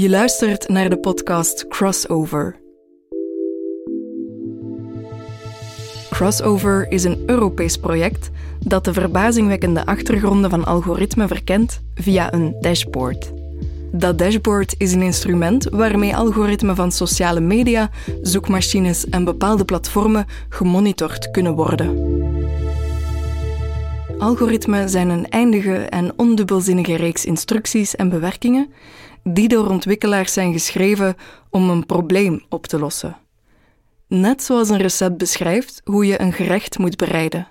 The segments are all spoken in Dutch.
Je luistert naar de podcast Crossover. Crossover is een Europees project dat de verbazingwekkende achtergronden van algoritmen verkent via een dashboard. Dat dashboard is een instrument waarmee algoritmen van sociale media, zoekmachines en bepaalde platformen gemonitord kunnen worden. Algoritmen zijn een eindige en ondubbelzinnige reeks instructies en bewerkingen die door ontwikkelaars zijn geschreven om een probleem op te lossen. Net zoals een recept beschrijft hoe je een gerecht moet bereiden.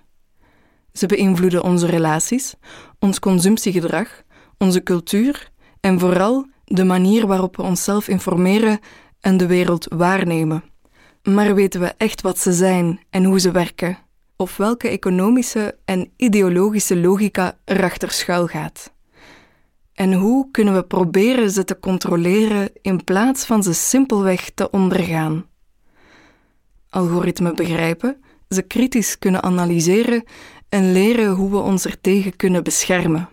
Ze beïnvloeden onze relaties, ons consumptiegedrag, onze cultuur en vooral de manier waarop we onszelf informeren en de wereld waarnemen. Maar weten we echt wat ze zijn en hoe ze werken? Of welke economische en ideologische logica erachter schuil gaat? En hoe kunnen we proberen ze te controleren in plaats van ze simpelweg te ondergaan? Algoritmen begrijpen, ze kritisch kunnen analyseren en leren hoe we ons ertegen kunnen beschermen.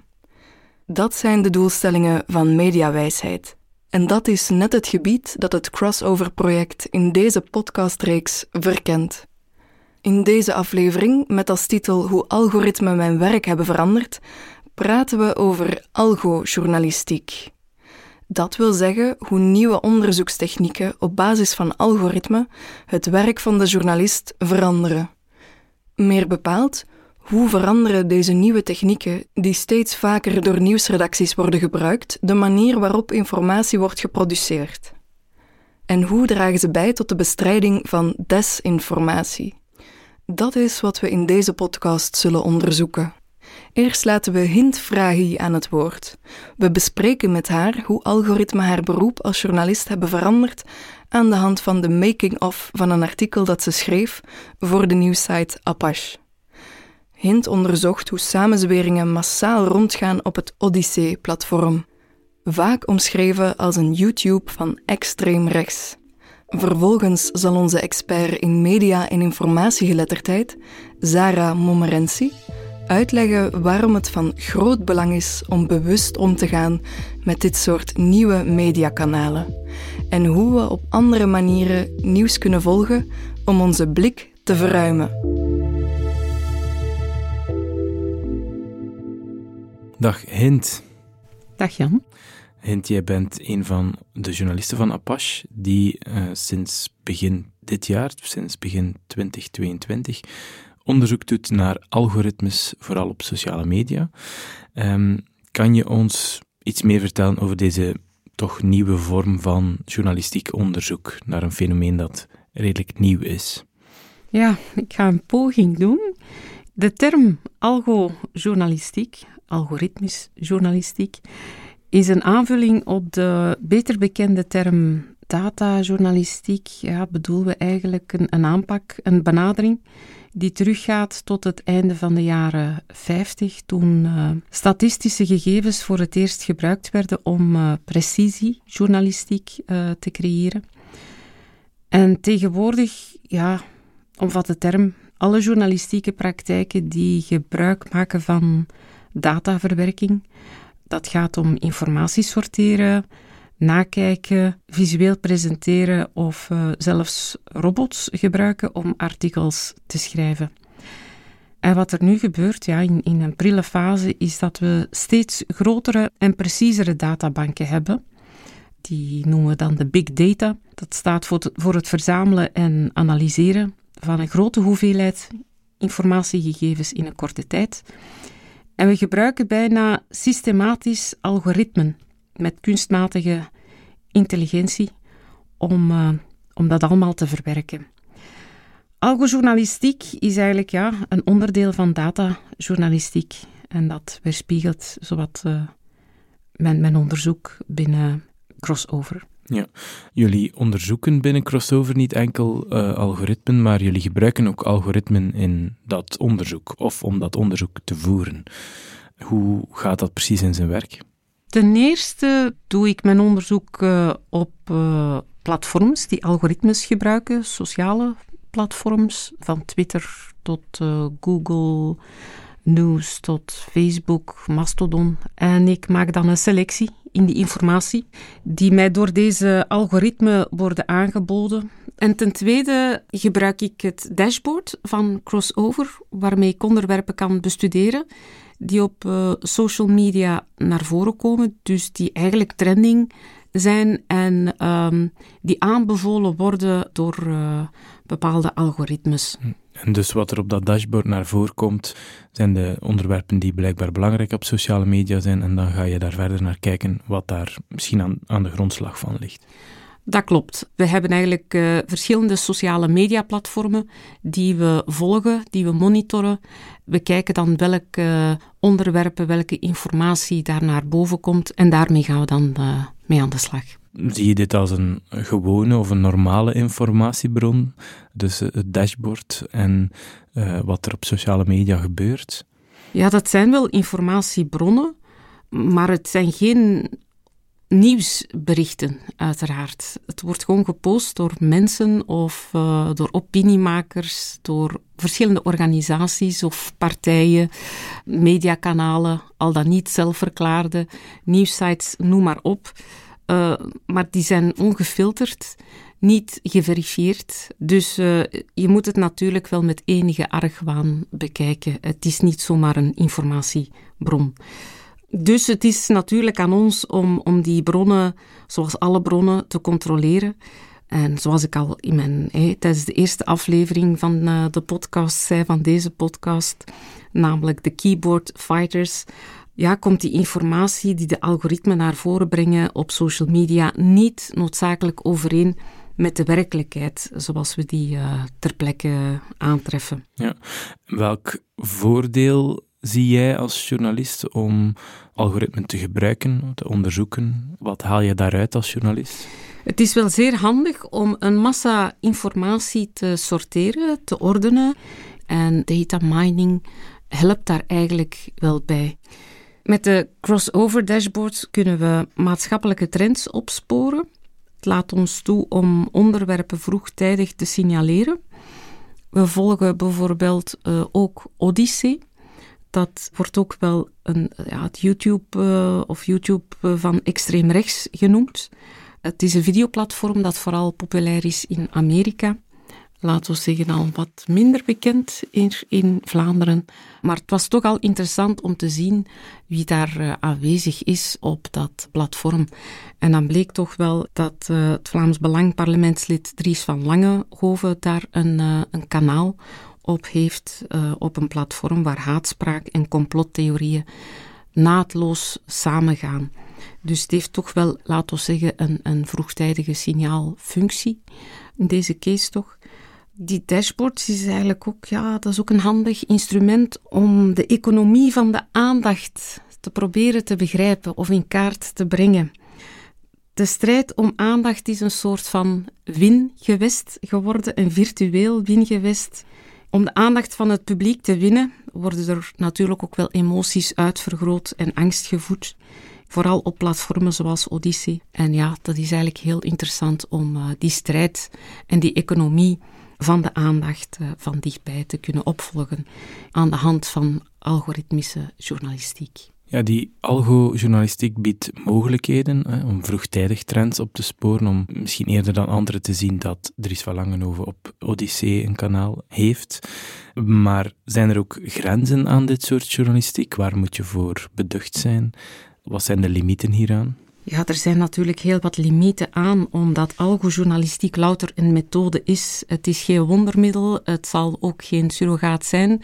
Dat zijn de doelstellingen van mediawijsheid. En dat is net het gebied dat het Crossover-project in deze podcastreeks verkent. In deze aflevering, met als titel Hoe algoritmen mijn werk hebben veranderd, praten we over algojournalistiek. Dat wil zeggen hoe nieuwe onderzoekstechnieken op basis van algoritmen het werk van de journalist veranderen. Meer bepaald, hoe veranderen deze nieuwe technieken, die steeds vaker door nieuwsredacties worden gebruikt, de manier waarop informatie wordt geproduceerd? En hoe dragen ze bij tot de bestrijding van desinformatie? Dat is wat we in deze podcast zullen onderzoeken. Eerst laten we Hint Vrahi aan het woord. We bespreken met haar hoe algoritmen haar beroep als journalist hebben veranderd aan de hand van de making-of van een artikel dat ze schreef voor de nieuwsite Apache. Hint onderzocht hoe samenzweringen massaal rondgaan op het Odyssey-platform, vaak omschreven als een YouTube van extreem rechts. Vervolgens zal onze expert in media- en informatiegeletterdheid, Zara Momerensi, uitleggen waarom het van groot belang is om bewust om te gaan met dit soort nieuwe mediakanalen en hoe we op andere manieren nieuws kunnen volgen om onze blik te verruimen. Dag Hint. Dag Jan. Hint, jij bent een van de journalisten van Apache die uh, sinds begin dit jaar, sinds begin 2022, onderzoek doet naar algoritmes, vooral op sociale media. Um, kan je ons iets meer vertellen over deze toch nieuwe vorm van journalistiek onderzoek naar een fenomeen dat redelijk nieuw is? Ja, ik ga een poging doen. De term algojournalistiek, algoritmisch journalistiek, is een aanvulling op de beter bekende term datajournalistiek. Ja, bedoelen we eigenlijk een, een aanpak, een benadering die teruggaat tot het einde van de jaren 50, toen uh, statistische gegevens voor het eerst gebruikt werden om uh, precisiejournalistiek uh, te creëren. En tegenwoordig ja, omvat de term alle journalistieke praktijken die gebruik maken van dataverwerking. Dat gaat om informatie sorteren, nakijken, visueel presenteren of uh, zelfs robots gebruiken om artikels te schrijven. En wat er nu gebeurt ja, in, in een prille fase is dat we steeds grotere en preciezere databanken hebben. Die noemen we dan de big data. Dat staat voor, voor het verzamelen en analyseren van een grote hoeveelheid informatiegegevens in een korte tijd. En we gebruiken bijna systematisch algoritmen met kunstmatige intelligentie om, uh, om dat allemaal te verwerken. Algojournalistiek is eigenlijk ja, een onderdeel van datajournalistiek. En dat weerspiegelt zowat uh, mijn, mijn onderzoek binnen Crossover. Ja, jullie onderzoeken binnen Crossover niet enkel uh, algoritmen, maar jullie gebruiken ook algoritmen in dat onderzoek of om dat onderzoek te voeren. Hoe gaat dat precies in zijn werk? Ten eerste doe ik mijn onderzoek uh, op uh, platforms die algoritmes gebruiken, sociale platforms, van Twitter tot uh, Google News tot Facebook, Mastodon. En ik maak dan een selectie in die informatie die mij door deze algoritme worden aangeboden. En ten tweede gebruik ik het dashboard van Crossover, waarmee ik onderwerpen kan bestuderen die op uh, social media naar voren komen, dus die eigenlijk trending zijn en um, die aanbevolen worden door uh, bepaalde algoritmes. Hm. En dus wat er op dat dashboard naar voren komt, zijn de onderwerpen die blijkbaar belangrijk op sociale media zijn. En dan ga je daar verder naar kijken wat daar misschien aan, aan de grondslag van ligt. Dat klopt. We hebben eigenlijk uh, verschillende sociale mediaplatformen die we volgen, die we monitoren. We kijken dan welke uh, onderwerpen, welke informatie daar naar boven komt en daarmee gaan we dan uh, mee aan de slag. Zie je dit als een gewone of een normale informatiebron? Dus het dashboard en wat er op sociale media gebeurt? Ja, dat zijn wel informatiebronnen, maar het zijn geen nieuwsberichten, uiteraard. Het wordt gewoon gepost door mensen of uh, door opiniemakers, door verschillende organisaties of partijen, mediakanalen, al dan niet zelfverklaarde, nieuwsites, noem maar op. Uh, maar die zijn ongefilterd, niet geverifieerd. Dus uh, je moet het natuurlijk wel met enige argwaan bekijken. Het is niet zomaar een informatiebron. Dus het is natuurlijk aan ons om, om die bronnen, zoals alle bronnen, te controleren. En zoals ik al in mijn, hey, tijdens de eerste aflevering van uh, de podcast zei, van deze podcast, namelijk de Keyboard Fighters, ja, komt die informatie die de algoritmen naar voren brengen op social media niet noodzakelijk overeen met de werkelijkheid zoals we die uh, ter plekke aantreffen. Ja. Welk voordeel zie jij als journalist om algoritmen te gebruiken, te onderzoeken? Wat haal je daaruit als journalist? Het is wel zeer handig om een massa informatie te sorteren, te ordenen. En data mining helpt daar eigenlijk wel bij. Met de crossover dashboards kunnen we maatschappelijke trends opsporen. Het laat ons toe om onderwerpen vroegtijdig te signaleren. We volgen bijvoorbeeld uh, ook Odyssey, dat wordt ook wel een, ja, het YouTube uh, of YouTube uh, van extreem rechts genoemd. Het is een videoplatform dat vooral populair is in Amerika. Laten we zeggen al wat minder bekend hier in Vlaanderen. Maar het was toch al interessant om te zien wie daar uh, aanwezig is op dat platform. En dan bleek toch wel dat het Vlaams Belang parlementslid Dries van Langehoven daar een, een kanaal op heeft uh, op een platform waar haatspraak en complottheorieën naadloos samengaan. Dus het heeft toch wel, laten we zeggen, een, een vroegtijdige signaalfunctie in deze case toch. Die dashboards is eigenlijk ook, ja, dat is ook een handig instrument om de economie van de aandacht te proberen te begrijpen of in kaart te brengen. De strijd om aandacht is een soort van wingewest geworden, een virtueel wingewest om de aandacht van het publiek te winnen, worden er natuurlijk ook wel emoties uitvergroot en angst gevoed. Vooral op platformen zoals Odyssey. En ja, dat is eigenlijk heel interessant om uh, die strijd en die economie van de aandacht uh, van dichtbij te kunnen opvolgen aan de hand van algoritmische journalistiek. Ja, die algo-journalistiek biedt mogelijkheden hè, om vroegtijdig trends op te sporen, om misschien eerder dan anderen te zien dat Dries van Langenhoven op Odyssee een kanaal heeft. Maar zijn er ook grenzen aan dit soort journalistiek? Waar moet je voor beducht zijn? Wat zijn de limieten hieraan? Ja, er zijn natuurlijk heel wat limieten aan, omdat algojournalistiek louter een methode is. Het is geen wondermiddel, het zal ook geen surrogaat zijn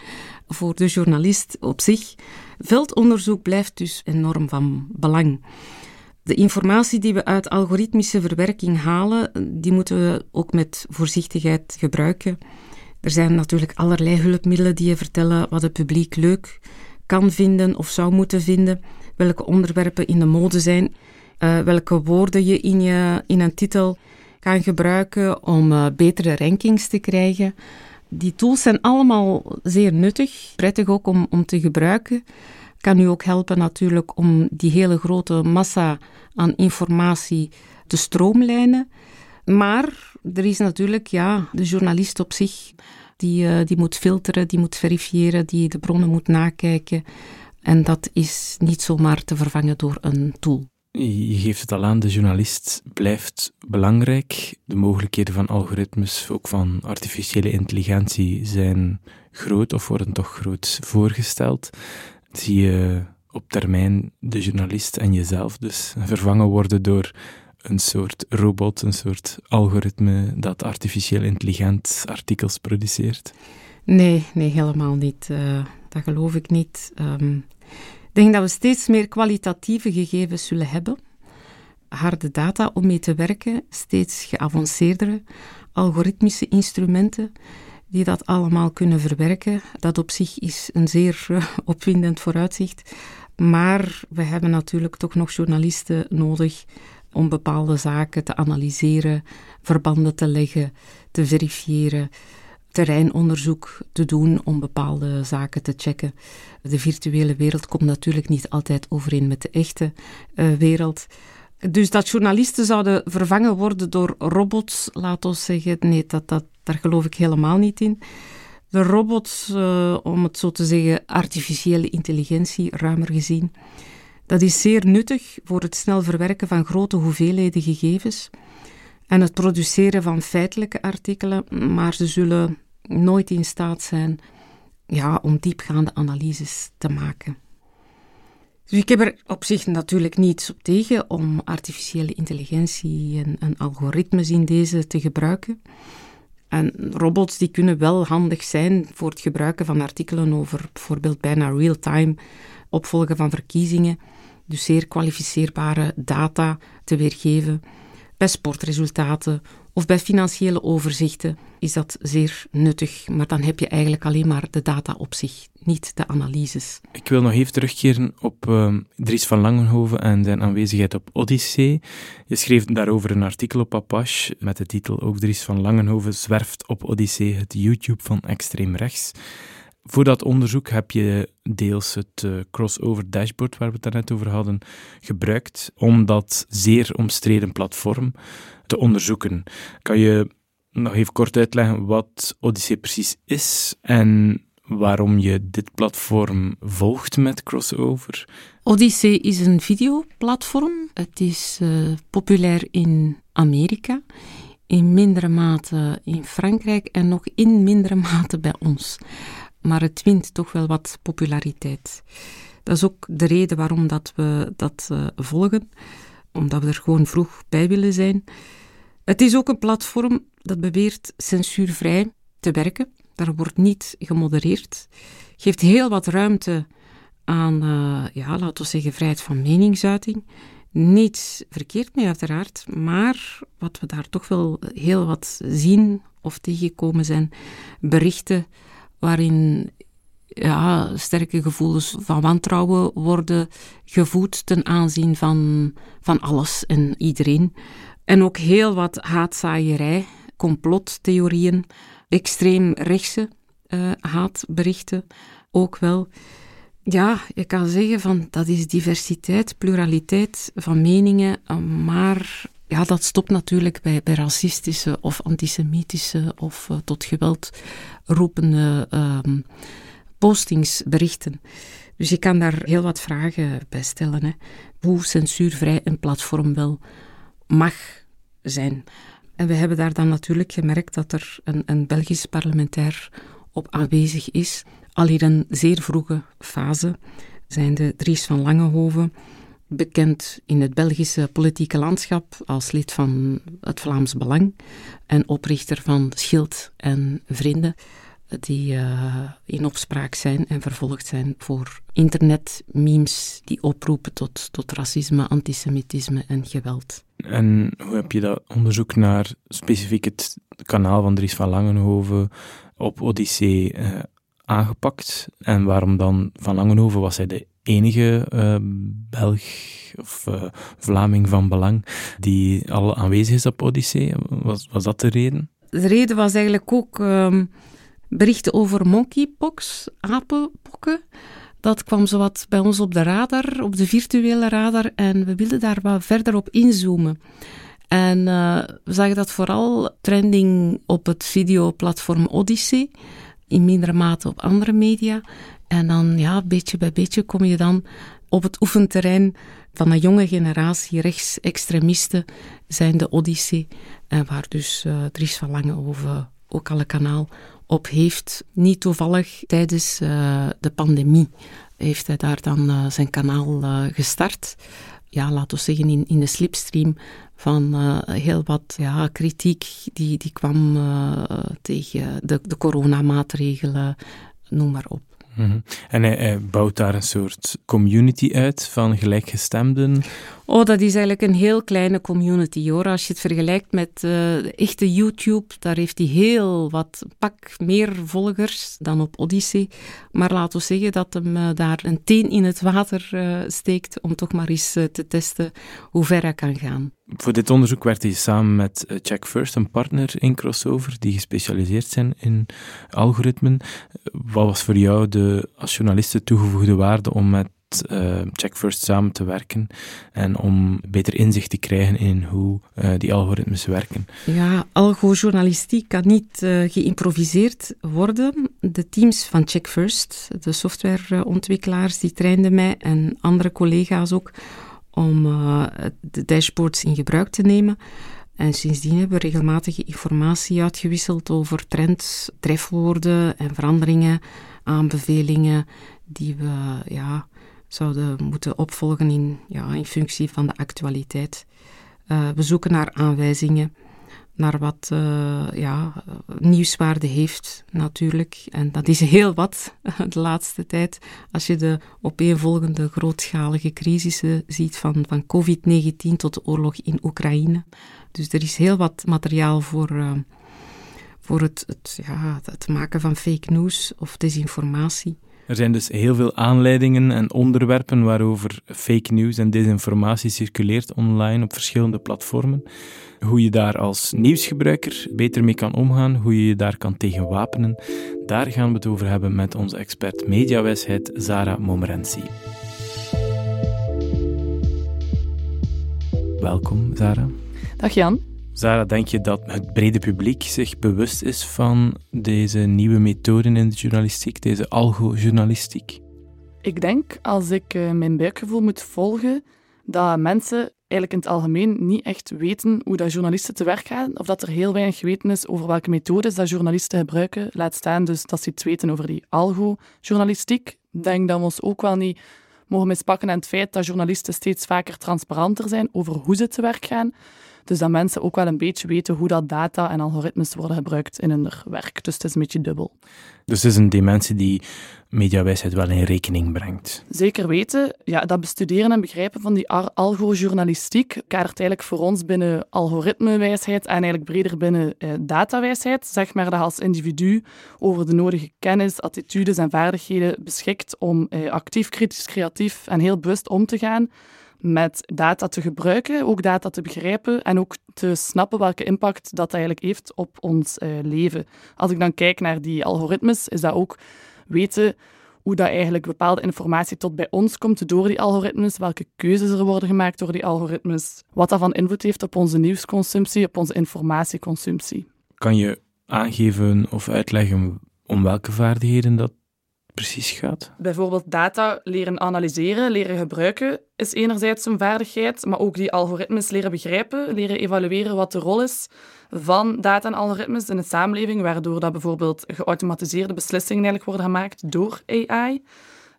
voor de journalist op zich. Veldonderzoek blijft dus enorm van belang. De informatie die we uit algoritmische verwerking halen, die moeten we ook met voorzichtigheid gebruiken. Er zijn natuurlijk allerlei hulpmiddelen die je vertellen wat het publiek leuk kan vinden of zou moeten vinden, welke onderwerpen in de mode zijn, uh, welke woorden je in, je in een titel kan gebruiken om uh, betere rankings te krijgen. Die tools zijn allemaal zeer nuttig, prettig ook om, om te gebruiken. Kan u ook helpen natuurlijk om die hele grote massa aan informatie te stroomlijnen. Maar er is natuurlijk ja, de journalist op zich, die, uh, die moet filteren, die moet verifiëren, die de bronnen moet nakijken. En dat is niet zomaar te vervangen door een tool. Je geeft het al aan, de journalist blijft belangrijk. De mogelijkheden van algoritmes, ook van artificiële intelligentie, zijn groot of worden toch groot voorgesteld. Zie je op termijn de journalist en jezelf dus vervangen worden door een soort robot, een soort algoritme dat artificieel intelligent artikels produceert? Nee, nee, helemaal niet. Uh, dat geloof ik niet. Um, denk dat we steeds meer kwalitatieve gegevens zullen hebben. Harde data om mee te werken, steeds geavanceerdere algoritmische instrumenten die dat allemaal kunnen verwerken. Dat op zich is een zeer uh, opwindend vooruitzicht. Maar we hebben natuurlijk toch nog journalisten nodig om bepaalde zaken te analyseren, verbanden te leggen, te verifiëren, terreinonderzoek te doen om bepaalde zaken te checken. De virtuele wereld komt natuurlijk niet altijd overeen met de echte uh, wereld. Dus dat journalisten zouden vervangen worden door robots, laat ons zeggen, nee, dat, dat, daar geloof ik helemaal niet in. De robots, uh, om het zo te zeggen, artificiële intelligentie, ruimer gezien, dat is zeer nuttig voor het snel verwerken van grote hoeveelheden gegevens en het produceren van feitelijke artikelen, maar ze zullen nooit in staat zijn ja, om diepgaande analyses te maken. Dus ik heb er op zich natuurlijk niets op tegen om artificiële intelligentie en, algoritmes in deze te gebruiken. En robots die kunnen wel handig zijn voor het gebruiken van artikelen over bijvoorbeeld bijna real-time opvolgen van verkiezingen. Dus zeer kwalificeerbare data te weergeven bij sportresultaten of bij financiële overzichten is dat zeer nuttig, maar dan heb je eigenlijk alleen maar de data op zich, niet de analyses. Ik wil nog even terugkeren op uh, Dries van Langenhoven en zijn aanwezigheid op Odyssee. Je schreef daarover een artikel op Apache met de titel Ook Dries van Langenhoven zwerft op Odyssee, het YouTube van extreem rechts. Voor dat onderzoek heb je deels het uh, crossover dashboard waar we het daarnet over hadden gebruikt om dat zeer omstreden platform te onderzoeken. Kan je nog even kort uitleggen wat Odyssey precies is en waarom je dit platform volgt met crossover? Odyssey is een videoplatform. Het is uh, populair in Amerika, in mindere mate in Frankrijk en nog in mindere mate bij ons maar het wint toch wel wat populariteit. Dat is ook de reden waarom dat we dat uh, volgen, omdat we er gewoon vroeg bij willen zijn. Het is ook een platform dat beweert censuurvrij te werken. Daar wordt niet gemodereerd. Geeft heel wat ruimte aan, uh, ja, laten we zeggen, vrijheid van meningsuiting. Niets verkeerd mee, uiteraard, maar wat we daar toch wel heel wat zien of tegenkomen zijn berichten waarin ja, sterke gevoelens van wantrouwen worden gevoed ten aanzien van, van alles en iedereen. En ook heel wat haatzaaierij, complottheorieën, extreem rechtse uh, haatberichten ook wel. Ja, je kan zeggen van dat is diversiteit, pluraliteit van meningen, maar ja, dat stopt natuurlijk bij, bij racistische of antisemitische of uh, tot geweld roepende uh, postingsberichten. Dus je kan daar heel wat vragen bij stellen. Hè. Hoe censuurvrij een platform wel mag zijn. En we hebben daar dan natuurlijk gemerkt dat er een, een Belgisch parlementair op aanwezig is. Al in een zeer vroege fase zijn de Dries van Langehoven bekend in het Belgische politieke landschap als lid van het Vlaams Belang en oprichter van Schild en Vrienden, die uh, in opspraak zijn en vervolgd zijn voor internetmemes die oproepen tot, tot racisme, antisemitisme en geweld. En hoe heb je dat onderzoek naar specifiek het kanaal van Dries van Langenhoven op Odyssee uh, aangepakt? En waarom dan Van Langenhoven? Was hij de enige uh, Belg of uh, Vlaming van belang die al aanwezig is op Odyssee? Was, was dat de reden? De reden was eigenlijk ook um, berichten over monkeypox, apenpokken. Dat kwam zowat bij ons op de radar, op de virtuele radar, en we wilden daar wat verder op inzoomen. En uh, we zagen dat vooral trending op het videoplatform Odyssey, in mindere mate op andere media. En dan, ja, beetje bij beetje kom je dan op het oefenterrein van een jonge generatie rechtsextremisten, zijn de Odyssee, waar dus uh, Dries van Langehoven ook al een kanaal op heeft. Niet toevallig tijdens uh, de pandemie heeft hij daar dan zijn kanaal gestart ja, laten we zeggen, in, in de slipstream van heel wat ja, kritiek die, die kwam tegen de, de coronamaatregelen, noem maar op. Mhm. En hij, bouwt daar een soort community uit van gelijkgestemden. Oh, dat is eigenlijk een heel kleine community hoor. Als je het vergelijkt met uh, echte YouTube, daar heeft hij heel wat pak meer volgers dan op Odyssey. Maar laten we zeggen dat hem uh, daar een teen in het water uh, steekt om toch maar eens te testen hoe ver hij kan gaan. Voor dit onderzoek werd hij samen met Check First, een partner in Crossover, die gespecialiseerd zijn in algoritmen. Wat was voor jou de, als journalist toegevoegde waarde om met uh, Check First samen te werken en om beter inzicht te krijgen in hoe uh, die algoritmes werken. Ja, algojournalistiek kan niet geïmproviseerd worden. De teams van Check First, de softwareontwikkelaars, die trainden mij en andere collega's ook om de dashboards in gebruik te nemen. En sindsdien hebben we regelmatige informatie uitgewisseld over trends, trefwoorden en veranderingen, aanbevelingen die we ja, zouden moeten opvolgen in, ja, in functie van de actualiteit. Uh, we zoeken naar aanwijzingen, naar wat uh, ja, nieuwswaarde heeft natuurlijk. En dat is heel wat de laatste tijd. Als je de opeenvolgende grootschalige crisissen ziet van, van COVID-19 tot de oorlog in Oekraïne. Dus er is heel wat materiaal voor, uh, voor het, het, ja, het maken van fake news of desinformatie. Er zijn dus heel veel aanleidingen en onderwerpen waarover fake news en desinformatie circuleert online op verschillende platformen. Hoe je daar als nieuwsgebruiker beter mee kan omgaan, hoe je je daar kan tegen wapenen, daar gaan we het over hebben met onze expert mediawijsheid Zara Momerensi. Welkom, Zara. Dag Jan. Zara, denk je dat het brede publiek zich bewust is van deze nieuwe methoden in de journalistiek, deze algo-journalistiek? Ik denk, als ik uh, mijn buikgevoel moet volgen, dat mensen eigenlijk in het algemeen niet echt weten hoe dat journalisten te werk gaan, of dat er heel weinig geweten is over welke methodes dat journalisten gebruiken. Laat staan dus dat ze iets weten over die algo-journalistiek. Ik denk dat we ons ook wel niet mogen mispakken aan het feit dat journalisten steeds vaker transparanter zijn over hoe ze te werk gaan. Dus dat mensen ook wel een beetje weten hoe dat data en algoritmes worden gebruikt in hun werk. Dus het is een beetje dubbel. Dus het is een dimensie die mediawijsheid wel in rekening brengt. Zeker weten. Ja, dat bestuderen en begrijpen van die algojournalistiek kadert eigenlijk voor ons binnen algoritmewijsheid en eigenlijk breder binnen eh, datawijsheid. Zeg maar dat als individu over de nodige kennis, attitudes en vaardigheden beschikt om eh, actief, kritisch, creatief en heel bewust om te gaan met data te gebruiken, ook data te begrijpen en ook te snappen welke impact dat eigenlijk heeft op ons uh, leven. Als ik dan kijk naar die algoritmes, is dat ook weten hoe dat eigenlijk bepaalde informatie tot bij ons komt door die algoritmes, welke keuzes er worden gemaakt door die algoritmes, wat dat van invloed heeft op onze nieuwsconsumptie, op onze informatieconsumptie. Kan je aangeven of uitleggen om welke vaardigheden dat precies gaat? Bijvoorbeeld data leren analyseren, leren gebruiken is enerzijds een vaardigheid, maar ook die algoritmes leren begrijpen, leren evalueren wat de rol is van data en algoritmes in de samenleving, waardoor dat bijvoorbeeld geautomatiseerde beslissingen eigenlijk worden gemaakt door AI.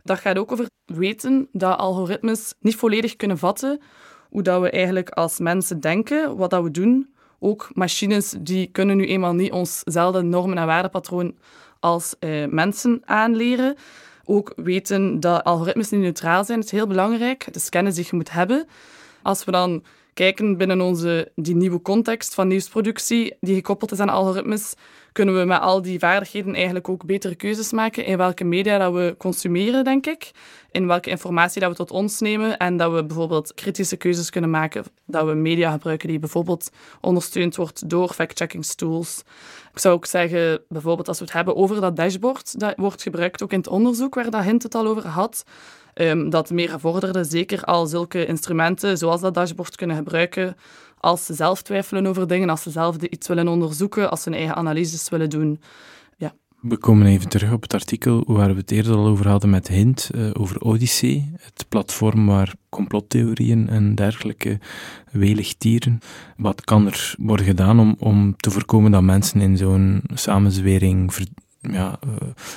Dat gaat ook over weten dat algoritmes niet volledig kunnen vatten hoe dat we eigenlijk als mensen denken, wat dat we doen. Ook machines die kunnen nu eenmaal niet onszelfde normen en waardepatroon als uh, mensen aanleren. Ook weten dat algoritmes niet neutraal zijn, is heel belangrijk. Is kennis die je moet hebben. Als we dan kijken binnen onze, die nieuwe context van nieuwsproductie, die gekoppeld is aan algoritmes, kunnen we met al die vaardigheden eigenlijk ook betere keuzes maken in welke media dat we consumeren, denk ik. In welke informatie dat we tot ons nemen en dat we bijvoorbeeld kritische keuzes kunnen maken, dat we media gebruiken die bijvoorbeeld ondersteund wordt door fact-checking tools. Ik zou ook zeggen, bijvoorbeeld als we het hebben over dat dashboard, dat wordt gebruikt ook in het onderzoek waar dat Hint het al over had, um, dat meer gevorderden zeker al zulke instrumenten zoals dat dashboard kunnen gebruiken als ze zelf twijfelen over dingen, als ze zelf iets willen onderzoeken, als ze hun eigen analyses willen doen. Ja. We komen even terug op het artikel waar we het eerder al over hadden met Hint, uh, over Odyssey, het platform waar complottheorieën en dergelijke welig tieren. Wat kan er worden gedaan om, om te voorkomen dat mensen in zo'n samenzwering ja, uh,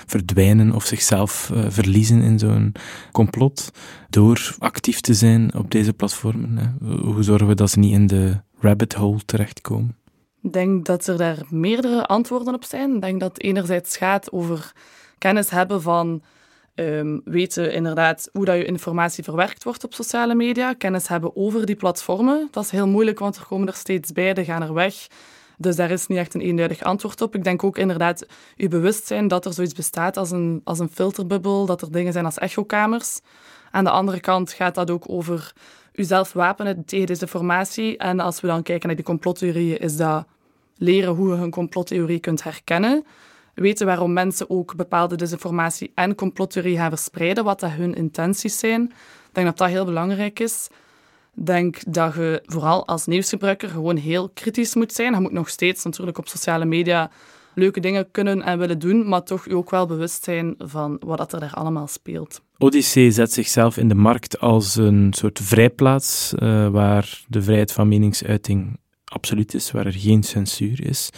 verdwijnen of zichzelf uh, verliezen in zo'n complot door actief te zijn op deze platformen? Hè? Hoe zorgen we dat ze niet in de rabbit hole terechtkomen? Ik denk dat er daar meerdere antwoorden op zijn. Ik denk dat het enerzijds gaat over kennis hebben van um, weten inderdaad hoe dat je informatie verwerkt wordt op sociale media, kennis hebben over die platformen. Dat is heel moeilijk, want er komen er steeds bij, die gaan er weg. Dus daar is niet echt een eenduidig antwoord op. Ik denk ook inderdaad je bewustzijn dat er zoiets bestaat als een, als een filterbubbel, dat er dingen zijn als echokamers. Aan de andere kant gaat dat ook over jezelf wapenen tegen desinformatie. En als we dan kijken naar die complottheorieën, is dat leren hoe je een complottheorie kunt herkennen. Weten waarom mensen ook bepaalde desinformatie en complottheorie gaan verspreiden, wat dat hun intenties zijn. Ik denk dat dat heel belangrijk is. Denk dat je vooral als nieuwsgebruiker gewoon heel kritisch moet zijn. Je moet nog steeds natuurlijk op sociale media leuke dingen kunnen en willen doen, maar toch ook wel bewust zijn van wat er daar allemaal speelt. Odyssee zet zichzelf in de markt als een soort vrijplaats uh, waar de vrijheid van meningsuiting absoluut is, waar er geen censuur is.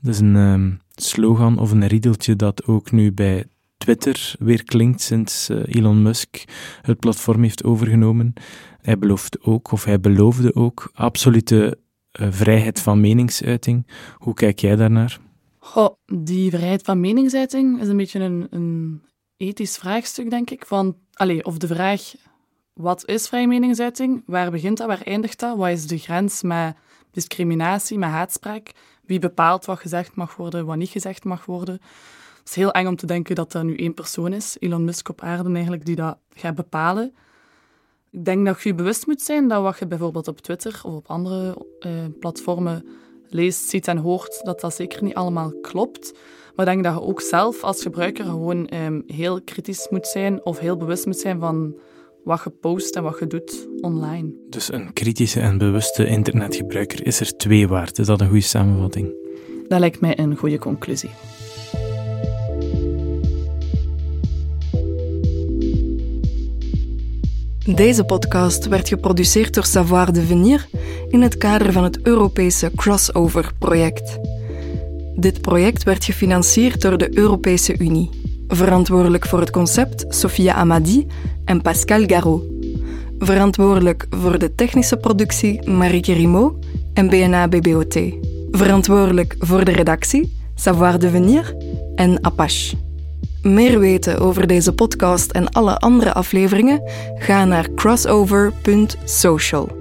Dat is een um, slogan of een riedeltje dat ook nu bij Twitter weer klinkt sinds uh, Elon Musk het platform heeft overgenomen. Hij belooft ook, of hij beloofde ook, absolute uh, vrijheid van meningsuiting. Hoe kijk jij daarnaar? Goh, die vrijheid van meningsuiting is een beetje een, een ethisch vraagstuk, denk ik. Van, allez, of de vraag, wat is vrije meningsuiting? Waar begint dat? Waar eindigt dat? Wat is de grens met discriminatie, met haatspraak? Wie bepaalt wat gezegd mag worden, wat niet gezegd mag worden? Het is heel eng om te denken dat dat nu één persoon is, Elon Musk op aarde eigenlijk, die dat gaat bepalen. Ik denk dat je je bewust moet zijn dat wat je bijvoorbeeld op Twitter of op andere uh, platformen leest, ziet en hoort, dat dat zeker niet allemaal klopt. Maar ik denk dat je ook zelf als gebruiker gewoon um, heel kritisch moet zijn of heel bewust moet zijn van wat je post en wat je doet online. Dus een kritische en bewuste internetgebruiker is er twee waard. Is dat een goede samenvatting? Dat lijkt mij een goede conclusie. Deze podcast werd geproduceerd door Savoir Devenir in het kader van het Europese Crossover-project. Dit project werd gefinancierd door de Europese Unie. Verantwoordelijk voor het concept Sophia Amadi en Pascal Garot. Verantwoordelijk voor de technische productie Marieke Rimo en BNA BBOT. Verantwoordelijk voor de redactie Savoir Devenir en Apache. Meer weten over deze podcast en alle andere afleveringen? Ga naar crossover.social.